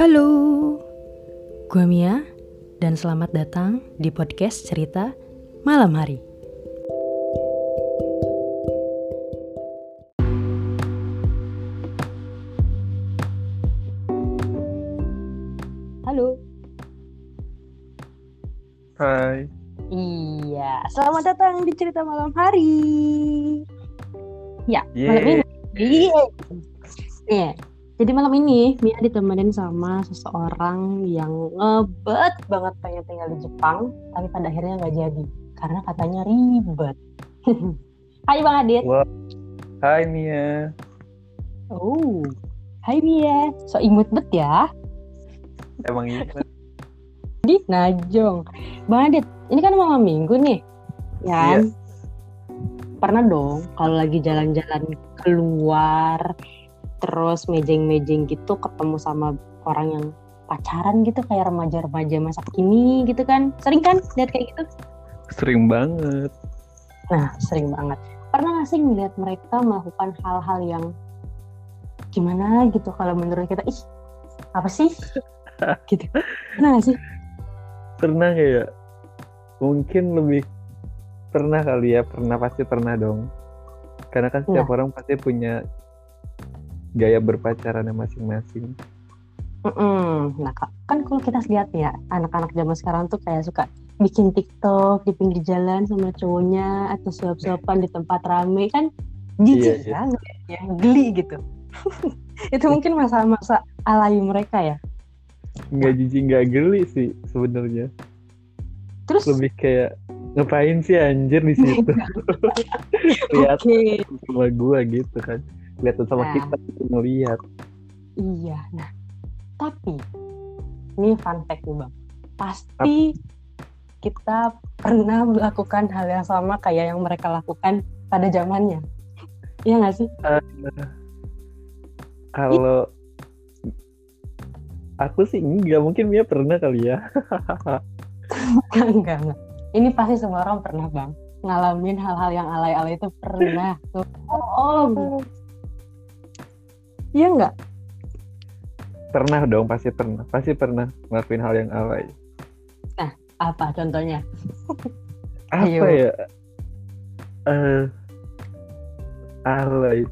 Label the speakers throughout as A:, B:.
A: Halo, gue Mia dan selamat datang di podcast cerita malam hari. Halo.
B: Hai.
A: Iya, selamat datang di cerita malam hari. Ya, malam ini. Iya. Nih, jadi malam ini Mia ditemenin sama seseorang yang ngebet banget pengen tinggal di Jepang, tapi pada akhirnya nggak jadi karena katanya ribet. Hai Bang Adit.
B: Wah. Hai Mia.
A: Oh, Hai Mia. So imut bet ya.
B: Emang iya.
A: Di Najong. Bang Adit, ini kan malam minggu nih. Ya. kan? Pernah dong kalau lagi jalan-jalan keluar terus mejeng-mejeng gitu ketemu sama orang yang pacaran gitu kayak remaja-remaja masa kini gitu kan. Sering kan lihat kayak gitu?
B: Sering banget.
A: Nah, sering banget. Pernah gak sih ngeliat mereka melakukan hal-hal yang gimana gitu kalau menurut kita, ih apa sih? gitu. Pernah gak sih?
B: Pernah kayak mungkin lebih pernah kali ya, pernah pasti pernah dong. Karena kan setiap
A: Nah.
B: orang pasti punya gaya berpacarannya masing-masing.
A: Mm-mm. Nah, kan kalau kita lihat ya, anak-anak zaman sekarang tuh kayak suka bikin TikTok di pinggir jalan sama cowoknya atau suap-suapan di tempat rame kan jijik
B: Iya, iya.
A: ya, geli gitu. Itu mungkin masa-masa alay mereka ya.
B: Nggak jijik, nggak geli sih sebenarnya.
A: Terus
B: Lebih kayak ngapain sih anjir di situ? Lihat
A: oke,
B: sama gua gitu kan. Lihat sama
A: Nah.
B: kita ngelihat.
A: iya. Nah, tapi ini fun fact nih bang, pasti kita pernah melakukan hal yang sama kayak yang mereka lakukan pada zamannya. Iya nggak sih?
B: Kalau aku sih enggak, mungkin Mia pernah kali ya.
A: Enggak, enggak, enggak. Ini pasti semua orang pernah, Bang. Ngalamin hal-hal yang alay-alay itu pernah. Tuh. Oh, Iya enggak?
B: Pernah dong, pasti pernah. Pasti pernah ngelakuin hal yang alay.
A: Apa contohnya?
B: Apa
A: Ayo.
B: ya? Eh alay.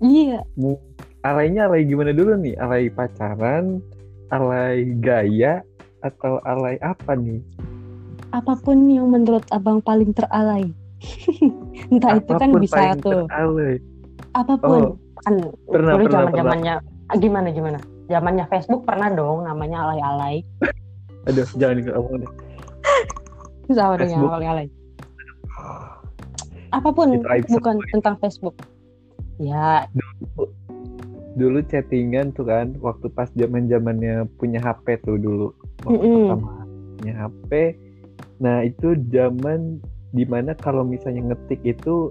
A: Iya,
B: Mu- Alaynya alay gimana dulu nih? Alay pacaran, alay gaya, atau alay apa nih?
A: apa pun yang menurut Abang paling teralay. Entah itu kan
B: Apa pun
A: bisa
B: paling
A: tuh.
B: teralay.
A: Apa pun.
B: Oh,
A: kan
B: pernah,
A: dulu
B: pernah,
A: zaman-zamannya ah, gimana gimana? Zamannya Facebook pernah dong namanya alay-alay.
B: Aduh, jangan.
A: Terus apa dengan alay-alay?
B: Apa pun
A: bukan tentang Facebook. Ya,
B: Dulu chattingan tuh kan, waktu pas zaman zamannya punya HP tuh dulu. Waktu
A: Mm-mm.
B: pertama punya HP. Nah, itu zaman di mana kalau misalnya ngetik itu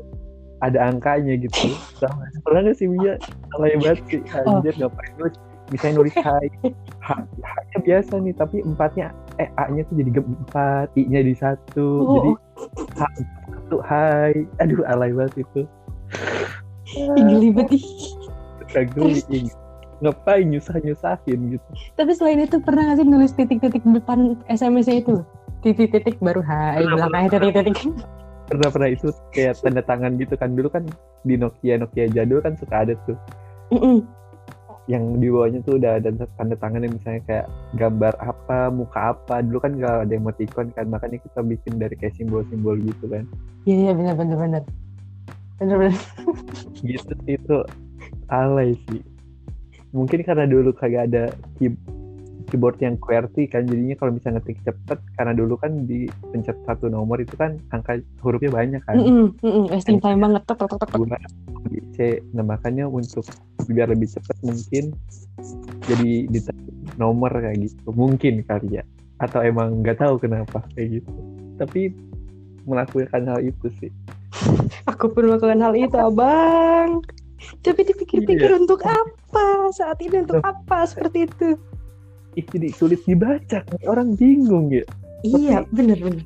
B: ada angkanya gitu. Pernah nggak sih Mia? Alay banget sih.
A: Oh.
B: Anjir, ngapain lu misalnya nulis hai. H, H-nya biasa nih, tapi empatnya, eh A-nya tuh jadi empat, I-nya di satu.
A: Oh.
B: Jadi H satu hai. Aduh, alay banget itu.
A: geli banget ih.
B: Kageli. Ngapain nyusah-nyusahin gitu.
A: Tapi selain itu pernah nggak sih nulis titik-titik depan SMS-nya itu? Titik-titik baru hai, belakangnya titik-titik.
B: Pernah pernah itu kayak tanda tangan gitu kan dulu kan di Nokia Nokia jadul kan suka ada tuh
A: Mm-mm.
B: yang di bawahnya tuh udah ada tanda tangan yang misalnya kayak gambar apa muka apa dulu kan gak ada emoticon kan makanya kita bikin dari kayak simbol-simbol gitu kan
A: Iya iya benar benar benar. Benar benar.
B: gitu itu alay sih mungkin karena dulu kagak ada key- keyboard yang QWERTY kan jadinya kalau bisa ngetik cepet karena dulu kan di pencet satu nomor itu kan angka hurufnya banyak kan
A: Wasting time banget. Tok, tok, tok,
B: C. Nah makanya untuk biar lebih cepat mungkin jadi di nomor kayak gitu mungkin kali ya atau emang nggak tahu kenapa kayak gitu tapi melakukan hal itu sih
A: Aku pun melakukan hal itu, abang. Tapi dipikir-pikir
B: Iya.
A: untuk apa? Saat ini untuk apa seperti itu?
B: Ih, jadi sulit dibaca kan orang bingung ya
A: Iya, benar benar.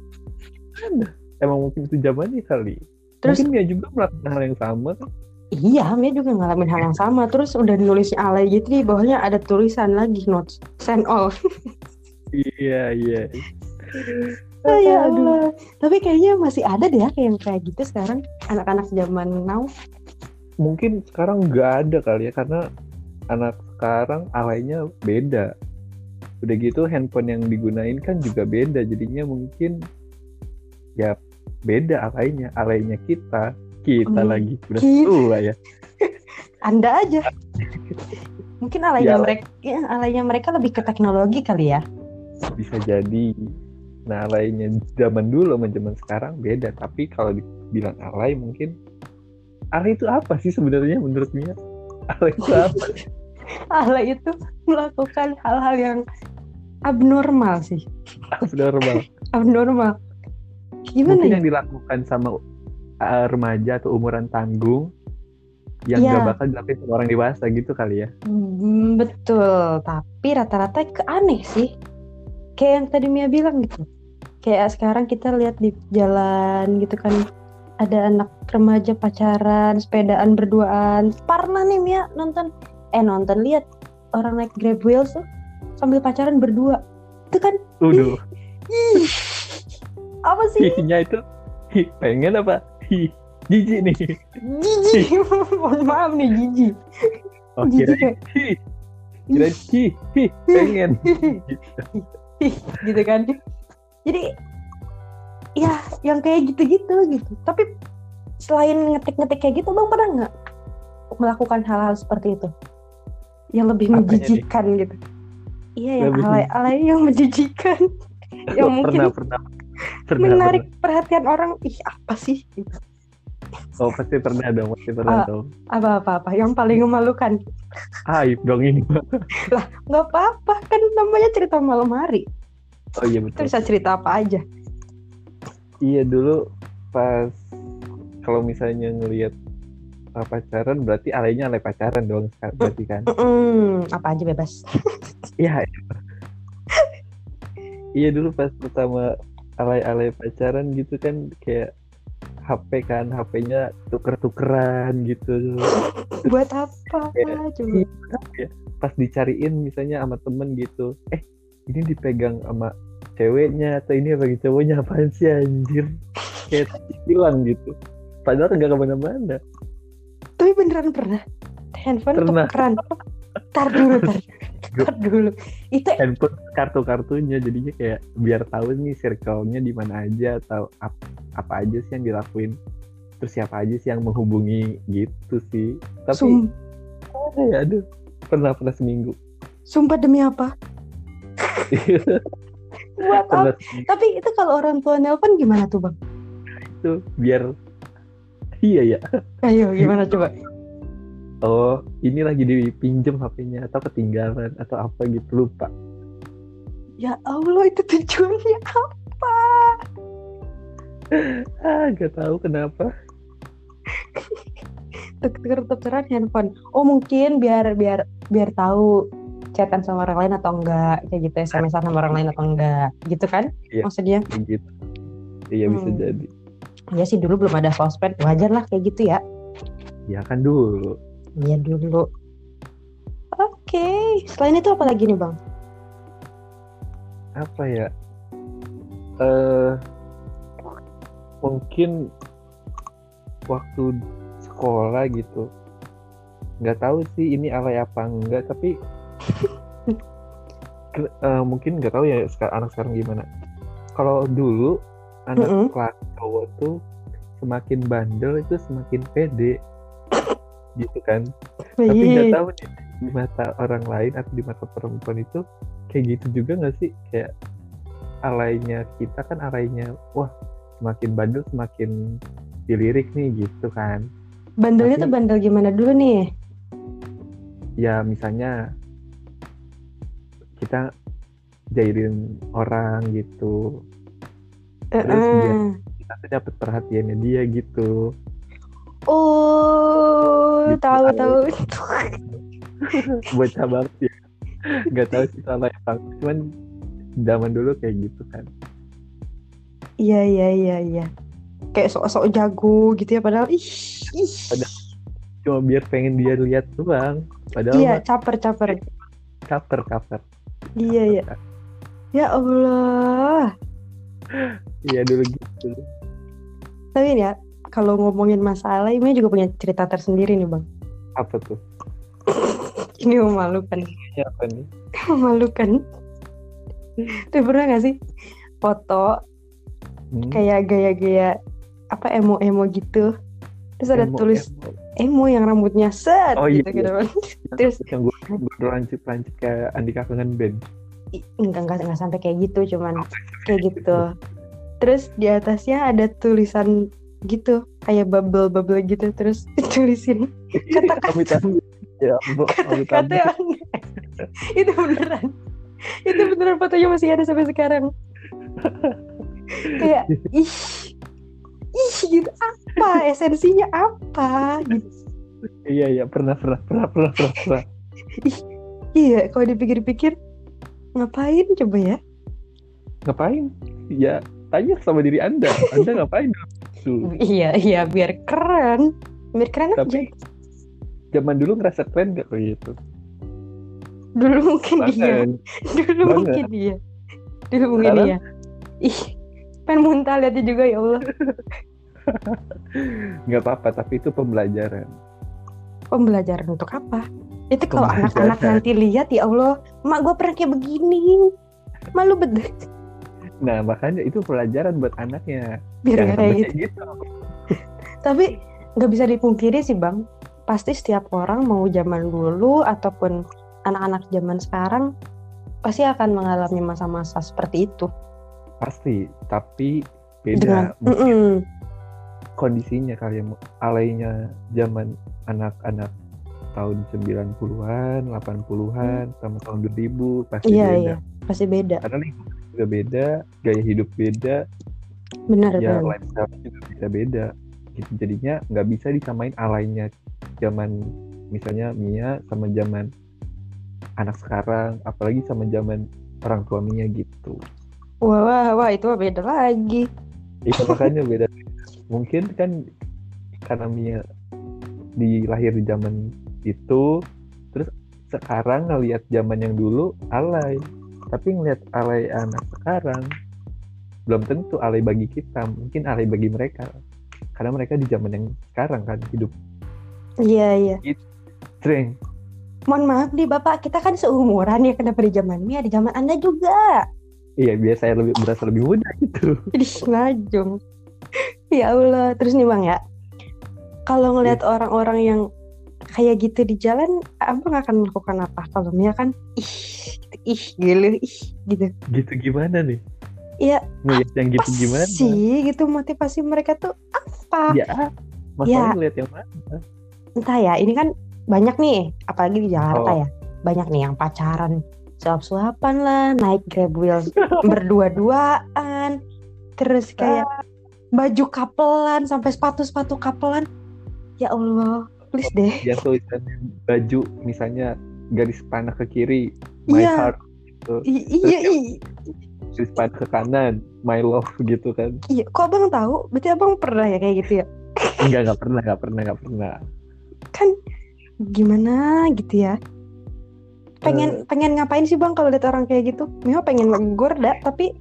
B: emang mungkin itu zamannya kali
A: Terus
B: mungkin dia juga melakukan hal yang sama kan
A: Iya, Mia juga ngalamin hal yang sama. Terus udah nulisnya alay gitu di bawahnya ada tulisan lagi notes send all.
B: iya iya
A: oh, ya Allah. Tapi kayaknya masih ada deh ya kayak yang kayak gitu sekarang anak-anak zaman now.
B: mungkin sekarang nggak ada kali ya karena anak sekarang alaynya beda udah gitu handphone yang digunain kan juga beda jadinya mungkin ya beda alaynya alaynya kita kita
A: Hmm,
B: lagi udah tua ya
A: Anda aja. Mungkin alaynya
B: Ya.
A: mereka ya, alaynya mereka lebih ke teknologi kali ya.
B: bisa jadi nah alaynya zaman dulu sama zaman sekarang beda tapi kalau dibilang alay mungkin alay itu apa sih sebenarnya menurut Mia alay itu apa
A: Alay itu melakukan hal-hal yang abnormal sih.
B: normal
A: Abnormal. Gimana
B: mungkin
A: ya?
B: yang dilakukan sama uh, remaja atau umuran tanggung yang
A: Iya.
B: gak bakal dilakukan sama orang dewasa gitu kali ya
A: Hmm, betul, tapi rata-rata ke aneh sih. Kayak yang tadi Mia bilang gitu. Kayak sekarang kita lihat di jalan gitu kan ada anak remaja pacaran, sepedaan berduaan. Pernah nih Mia nonton eh nonton lihat orang naik Grab Wheels tuh sambil pacaran berdua. Itu kan
B: Udah,
A: ih, apa sih?
B: hihnya itu hi, pengen apa? Hi, jijik nih.
A: Jijik. Mohon maaf nih jijik.
B: Oh,
A: Jijik
B: kirain hi, hi, hi, pengen.
A: gitu kan jadi ya yang kayak gitu-gitu gitu tapi selain ngetik-ngetik kayak gitu bang pernah nggak melakukan hal-hal seperti itu yang lebih
B: Apanya nih?
A: menjijikan gitu iya yang alay-alay yang menjijikan yang
B: Oh,
A: mungkin
B: pernah, pernah, pernah,
A: menarik perhatian orang ih apa sih
B: pernah. Oh, pasti pernah dong, pasti pernah
A: Ah.
B: dong.
A: apa-apa-apa yang paling memalukan
B: Aib dong ini.
A: nggak apa-apa kan namanya cerita malam hari
B: Oh iya betul.
A: bisa cerita apa aja
B: Iya dulu pas kalau misalnya ngelihat uh, pacaran berarti alaynya alay pacaran dong berarti kan.
A: Mm, apa aja bebas
B: Iya. iya dulu pas pertama alay-alay pacaran gitu kan kayak HP kan HP-nya tuker-tukeran gitu.
A: buat apa
B: Iya.
A: coba
B: Pas dicariin misalnya sama temen gitu, eh ini dipegang sama ceweknya atau ini bagi cowoknya apaan sih anjir? Kayak hilang gitu. Padahal nggak ke mana-mana.
A: Tapi beneran pernah handphone
B: Pernah.
A: tukeran. Tar dulu, tar, tar dulu. Itu
B: handphone kartu-kartunya jadinya kayak biar tahu nih circle-nya di mana aja atau ap- apa aja sih yang dilakuin terus siapa aja sih yang menghubungi gitu sih tapi
A: sum,
B: ada ya aduh pernah pernah seminggu
A: sumpah demi apa? Buat apa? Tapi itu kalau orang tua nelpon gimana tuh bang?
B: itu biar iya ya
A: Ayo gimana coba?
B: oh ini lagi dipinjem HP-nya atau ketinggalan atau apa gitu lupa
A: Ya Allah itu tujuannya apa?
B: ah gak tahu kenapa
A: Tuker-tukeran handphone. Oh mungkin biar biar biar tahu chatan sama orang lain atau enggak kayak gitu SMS sama orang lain atau enggak gitu kan
B: Iya.
A: maksudnya
B: gitu iya bisa
A: Hmm.
B: jadi
A: ya sih dulu belum ada sosmed wajar lah kayak gitu ya.
B: Ya kan dulu.
A: Iya dulu. Oke, selain itu apa lagi nih bang?
B: apa ya? Eh mungkin waktu sekolah gitu. Nggak tahu sih ini alay apa enggak tapi eh, mungkin nggak tahu ya anak sekarang gimana. Kalau dulu anak
A: Mm-mm.
B: kelas cowok tuh semakin bandel itu semakin pede gitu kan tapi nggak
A: Iya.
B: tahu nih di mata orang lain atau di mata perempuan itu kayak gitu juga nggak sih kayak alaynya kita kan alaynya wah semakin bandel semakin dilirik nih gitu kan
A: Bandelnya
B: Tapi-
A: tuh bandel gimana dulu nih?
B: ya misalnya kita jahilin orang gitu Terus dia- kita tuh dapet perhatiannya dia gitu
A: Oh,
B: Gitu,
A: tahu tahu.
B: bocah banget ya nggak tahu sih apa enggak. cuman zaman dulu kayak gitu kan
A: Iya iya iya iya. Kayak sok-sok jago gitu ya padahal ih. ih.
B: Padahal- cuma biar pengen dia lihat doang padahal
A: iya caper caper
B: caper caper
A: iya iya ya Allah
B: iya dulu gitu.
A: Tapi ya kalau ngomongin masalah ini juga punya cerita tersendiri nih bang.
B: Apa tuh?
A: Ini memalukan.
B: Ya apa nih?
A: Memalukan. Tuh pernah gak sih foto
B: Hmm,
A: kayak gaya-gaya apa emo-emo gitu? Terus ada
B: emo-
A: tulis
B: emo.
A: emo yang rambutnya set
B: Oh,
A: gitu
B: iya.
A: gitu Bang. terus
B: yang gue gue lancip lancip kayak Andika kangen band
A: enggak enggak enggak sampai kayak gitu cuman kayak gitu. Terus di atasnya ada tulisan gitu kayak bubble bubble gitu terus ditulisin Kata-kata.
B: ya ampun amit
A: kata
B: amit
A: yang itu beneran. Itu beneran fotonya masih ada sampai sekarang. Kayak ih ih gitu apa? Esensinya apa? Gitu.
B: Iya iya pernah pernah pernah pernah pernah, pernah.
A: iya kalau dipikir-pikir ngapain coba ya?
B: Ngapain? Ya tanya sama diri anda. Anda ngapain? Tuh.
A: Iya iya biar keren. Biar keren aja.
B: Tapi zaman dulu ngerasa keren gak kayak gitu
A: dulu mungkin iya.
B: Banget.
A: dulu
B: Banget.
A: mungkin iya. Dulu mungkin
B: Sekarang?
A: iya. Ih pengen muntah lihatnya juga ya Allah.
B: Nggak apa-apa tapi itu pembelajaran.
A: Pembelajaran untuk apa itu kalau anak-anak nanti lihat ya Allah mak gue pernah kayak begini. Malu betul.
B: Nah makanya itu pelajaran buat anaknya.
A: Biar
B: Jangan
A: kayak gitu.
B: gitu.
A: Tapi nggak bisa dipungkiri sih bang. Pasti setiap orang mau zaman dulu ataupun anak-anak zaman sekarang pasti akan mengalami masa-masa seperti itu.
B: Pasti tapi
A: dengan
B: beda mungkin
A: Mm-mm.
B: kondisinya kali ya alainya zaman anak-anak tahun 90-an, 80-an, sama tahun 2000 pasti
A: Hmm. iya
B: beda.
A: iya pasti beda
B: Karena lingkungan juga beda, gaya hidup beda,
A: benar
B: ya
A: benar
B: lifestyle juga bisa beda. Gitu. Jadinya nggak bisa disamain alainya zaman misalnya Mia sama zaman anak sekarang, apalagi sama zaman orang tua Mia gitu.
A: wah wah wah itu beda lagi
B: Itu makanya beda. Mungkin kan karena Mia dilahir di zaman itu, terus sekarang ngelihat zaman yang dulu alay. Tapi ngelihat alay anak sekarang belum tentu alay bagi kita, mungkin alay bagi mereka. Karena mereka di zaman yang sekarang kan hidup
A: iya iya
B: streng.
A: mohon maaf nih bapak kita kan seumuran ya kenapa di zaman Mia di zaman anda juga
B: Iya, biasa saya lebih berasa lebih muda gitu.
A: Najong. ya Allah. Terus nih bang ya, kalau ngelihat orang-orang yang kayak gitu di jalan, abang akan melakukan apa? Kalau kan, ih, gitu, ih, gila, ih, gitu.
B: Gitu gimana nih?
A: Iya,
B: Ngeliat yang gitu gimana?
A: sih gitu motivasi mereka tuh apa?
B: Ya, masalahnya ngeliat yang mana?
A: Entah ya, ini kan banyak nih, apalagi di Jakarta
B: Oh.
A: ya, banyak nih yang pacaran, suap-suapan lah, naik grab wheel berdua-duaan, terus kayak baju kapelan sampai sepatu-sepatu kapelan. Ya Allah, please deh.
B: Yang tulisan baju misalnya garis panah ke kiri, my
A: Iya.
B: heart gitu.
A: Iya, i-
B: garis panah ke kanan, my love gitu kan.
A: iya. Kok abang tahu? Berarti abang pernah ya kayak gitu ya?
B: Enggak, enggak pernah, enggak pernah, enggak pernah.
A: Kan gimana gitu ya? Pengen pengen ngapain sih bang kalau lihat orang kayak gitu? Memang pengen dah, tapi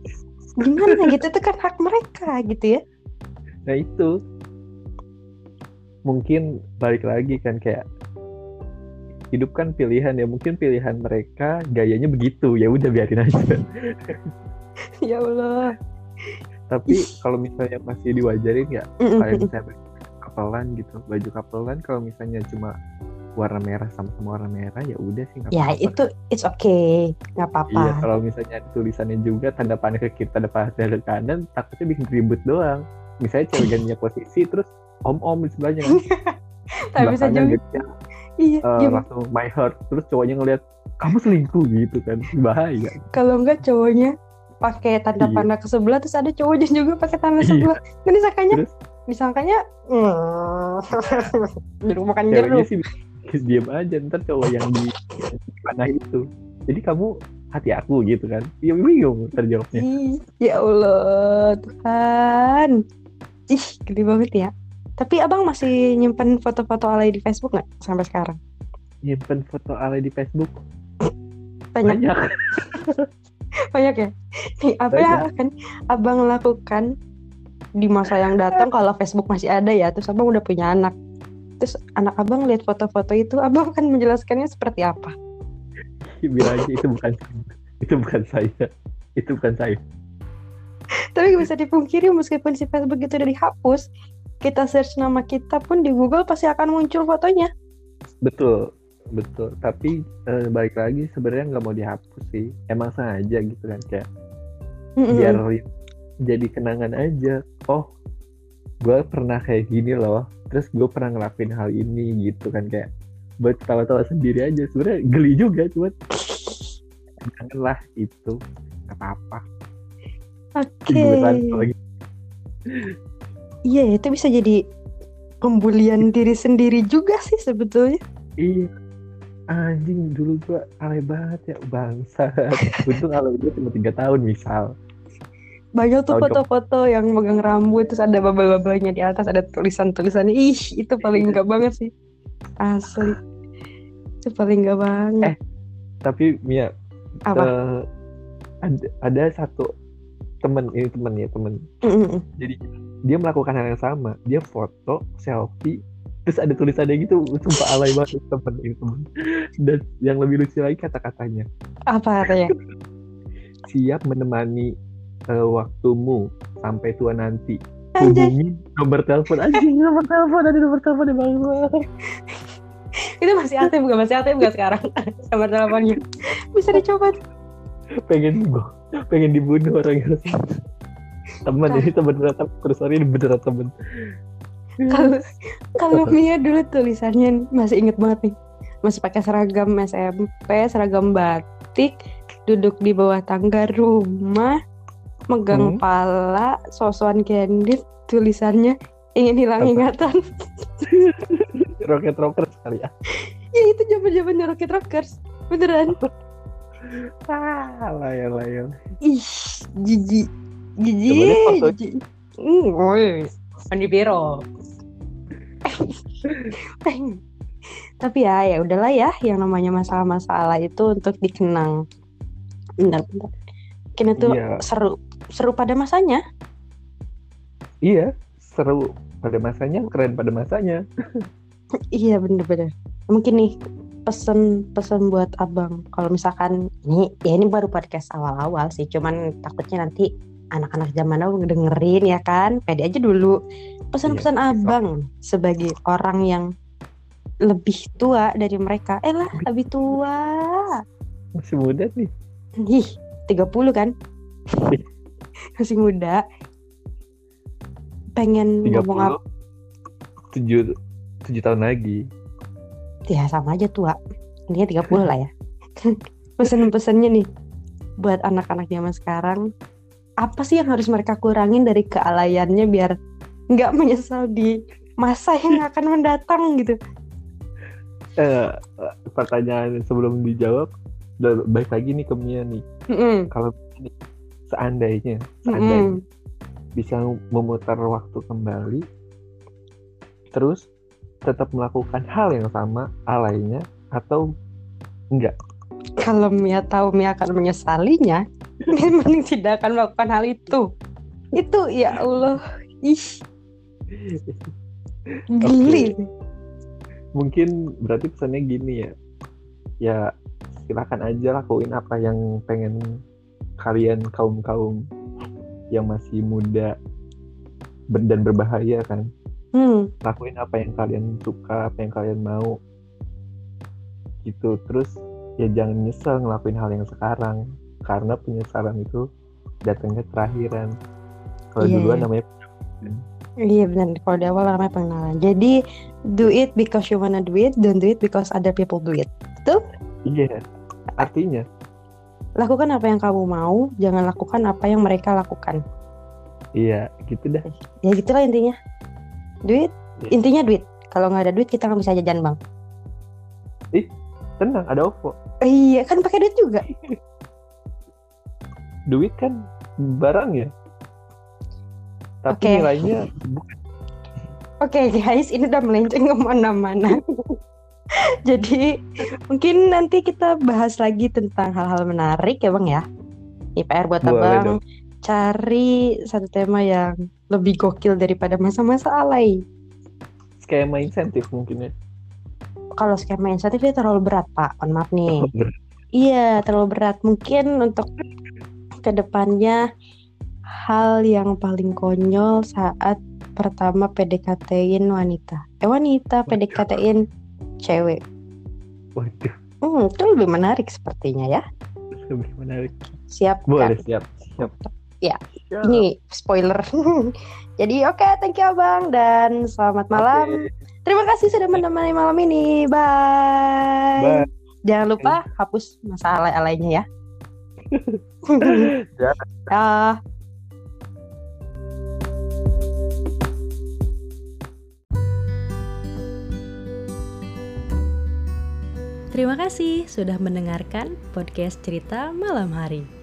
A: gimana gitu itu kan hak mereka gitu ya?
B: Nah itu mungkin balik lagi kan kayak hidup kan pilihan ya mungkin pilihan mereka gayanya begitu ya udah biarin aja
A: ya Allah.
B: tapi kalau misalnya masih diwajarin ya kayak misalnya kapelan gitu baju kapelan kalau misalnya cuma warna merah sama-sama warna merah ya udah sih nggak
A: Ya
B: apa-apa.
A: itu it's okay, nggak
B: iya
A: apa-apa.
B: kalau misalnya tulisannya juga tanda panah ke kiri tanda panah ke kanan takutnya bikin ribut doang misalnya cewek gantinya posisi terus om om di sebelahnya kan
A: Tapi bisa juga.
B: gantinya,
A: Iya,
B: eh,
A: gimana?
B: langsung my heart terus cowoknya ngeliat kamu selingkuh gitu kan bahaya
A: Kalau enggak cowoknya pakai tanda
B: Iya.
A: panah ke sebelah terus ada cowoknya juga pakai tanda
B: Iya.
A: sebelah. Kan disangkanya
B: Terus?
A: disangkanya hmm, jeruk makan
B: ceweknya
A: jeruk.
B: sih diem aja ntar cowok yang di panah itu jadi kamu hati aku gitu kan ya bingung ntar jawabnya
A: Ih, ya Allah Tuhan. Ih, gede banget ya. Tapi abang masih nyimpen foto-foto alay di Facebook nggak sampai sekarang?
B: Nyimpen foto alay di Facebook
A: Banyak,
B: banyak.
A: banyak ya. Nih, apa yang akan abang lakukan di masa yang datang kalau Facebook masih ada ya? Terus abang udah punya anak. Terus anak abang lihat foto-foto itu, abang akan menjelaskannya seperti apa?
B: Bilang aja itu bukan itu bukan saya. Itu bukan saya.
A: Tapi bisa dipungkiri meskipun si Facebook itu udah dihapus, kita search nama kita pun di Google pasti akan muncul fotonya.
B: Betul, betul. Tapi eh, balik lagi sebenarnya nggak mau dihapus sih. Emang sengaja gitu kan kayak
A: Mm-mm.
B: biar jadi kenangan aja. Oh, gue pernah kayak gini loh. Terus gue pernah ngelakuin hal ini gitu kan kayak buat tawa-tawa sendiri aja. Sebenarnya geli juga cuman janganlah itu apa-apa.
A: Oke.
B: Lagi.
A: Iya, itu bisa jadi pembulian diri sendiri juga sih sebetulnya.
B: Iya. Anjing dulu gua alay banget ya bangsa. Untung alay gue cuma tiga tahun misal.
A: Banyak tuh foto-foto yang megang rambut terus ada babel-babelnya di atas ada tulisan-tulisannya. Ih, itu paling enggak banget sih. Asli. Itu paling enggak banget.
B: Tapi Mia
A: Apa?
B: eh, ada, ada satu temen ini temen ya temen. Jadi dia melakukan hal yang sama. Dia foto selfie terus ada tulisannya gitu sumpah alay banget temen ini temen dan yang lebih lucu lagi kata-katanya
A: Apa artinya?
B: siap menemani eh, waktumu sampai tua nanti hubungi nomor telepon anjing nomor telepon ada nomor telepon ya bang
A: itu masih aktif gak? Masih aktif gak sekarang? Nomor teleponnya. Bisa dicoba.
B: pengen gue pengen dibunuh orang yang teman ini teman beneran terus hari ini beneran temen
A: Kalau kalau Mia dulu tulisannya masih inget banget nih. Masih pakai seragam SMP, seragam batik, duduk di bawah tangga rumah, megang
B: Hmm.
A: pala, sosokan candid, tulisannya ingin hilang
B: Apa?
A: ingatan.
B: rocket rocker sekali ya
A: ya itu zaman-zaman Rocket Rockers. Beneran.
B: Ah layar layar
A: Ih, jijik. Jijik.
B: Foto.
A: jijik. Hmm, woi. Biro. Tapi ya, ya udahlah ya, yang namanya masalah-masalah itu untuk dikenang. Bentar, bentar. Kini tuh
B: Iya.
A: seru, seru pada masanya.
B: iya seru pada masanya keren pada masanya
A: Iya bener-bener. Mungkin nih pesan-pesan buat abang. Kalau misalkan ini, ya ini baru podcast awal-awal sih. Cuman takutnya nanti anak-anak zaman now dengerin ya kan. Pede aja dulu. Pesan-pesan
B: Iya,
A: abang sebagai orang yang lebih tua dari mereka. Eh lah, lebih tua.
B: masih muda nih
A: Ih, 30 kan? Masih muda. Pengen
B: tiga
A: ngomong apa?
B: tujuh tujuh tahun lagi
A: Ya sama aja tua. Intinya 30 lah ya. Pesen-pesennya nih buat anak-anak zaman sekarang. Apa sih yang harus mereka kurangin dari kealayannya biar nggak menyesal di masa yang akan mendatang gitu.
B: eh pertanyaan sebelum dijawab baik lagi nih ke Mia nih
A: Mm-mm.
B: kalau ini, seandainya seandainya
A: Mm-mm.
B: bisa memutar waktu kembali terus tetap melakukan hal yang sama alaynya atau enggak?
A: Kalau Mia tahu Mia akan menyesalinya, Mia mending tidak akan melakukan hal itu. Itu ya Allah, ih. Geli.
B: mungkin berarti pesannya gini ya. Ya silakan aja lakuin apa yang pengen kalian kaum kaum yang masih muda dan berbahaya kan
A: Hmm,
B: lakuin apa yang kalian suka apa yang kalian mau gitu terus ya jangan nyesel ngelakuin hal yang sekarang karena penyesalan itu datangnya terakhiran kalau
A: Iya,
B: duluan
A: iya.
B: namanya
A: iya benar. Kalau di awal namanya pengenalan. Jadi do it because you wanna do it, don't do it because other people do it.
B: iya artinya
A: Lakukan apa yang kamu mau, jangan lakukan apa yang mereka lakukan.
B: iya gitu dah
A: Ya gitulah intinya. Duit, intinya duit. Kalau nggak ada duit kita nggak bisa jajan bang.
B: tenang ada OVO
A: Iya kan pakai duit juga.
B: duit kan barang ya tapi
A: Oke.
B: nilainya
A: Oke okay, guys, ini udah melenceng ke mana-mana. Jadi mungkin nanti kita bahas lagi tentang hal-hal menarik ya bang ya. IPR buat Boleh abang dong. Cari satu tema yang lebih gokil daripada masa-masa alay.
B: Skema insentif mungkin ya.
A: Kalau skema insentif itu terlalu berat pak, mohon maaf nih. Oh, iya terlalu berat. Mungkin untuk ke depannya hal yang paling konyol saat pertama PDKT-in wanita. Eh wanita PDKT-in cewek.
B: Waduh.
A: Hmm, itu lebih menarik sepertinya ya.
B: Lebih menarik.
A: Siap.
B: Boleh, kan? siap. Siap.
A: Ya, siap. ini spoiler. Jadi oke, okay, thank you Abang dan selamat malam. Okay. Terima kasih sudah menemani malam ini. Bye. Bye. Jangan lupa hapus masa alay-alaynya ya. ya. Terima kasih sudah mendengarkan podcast cerita malam hari.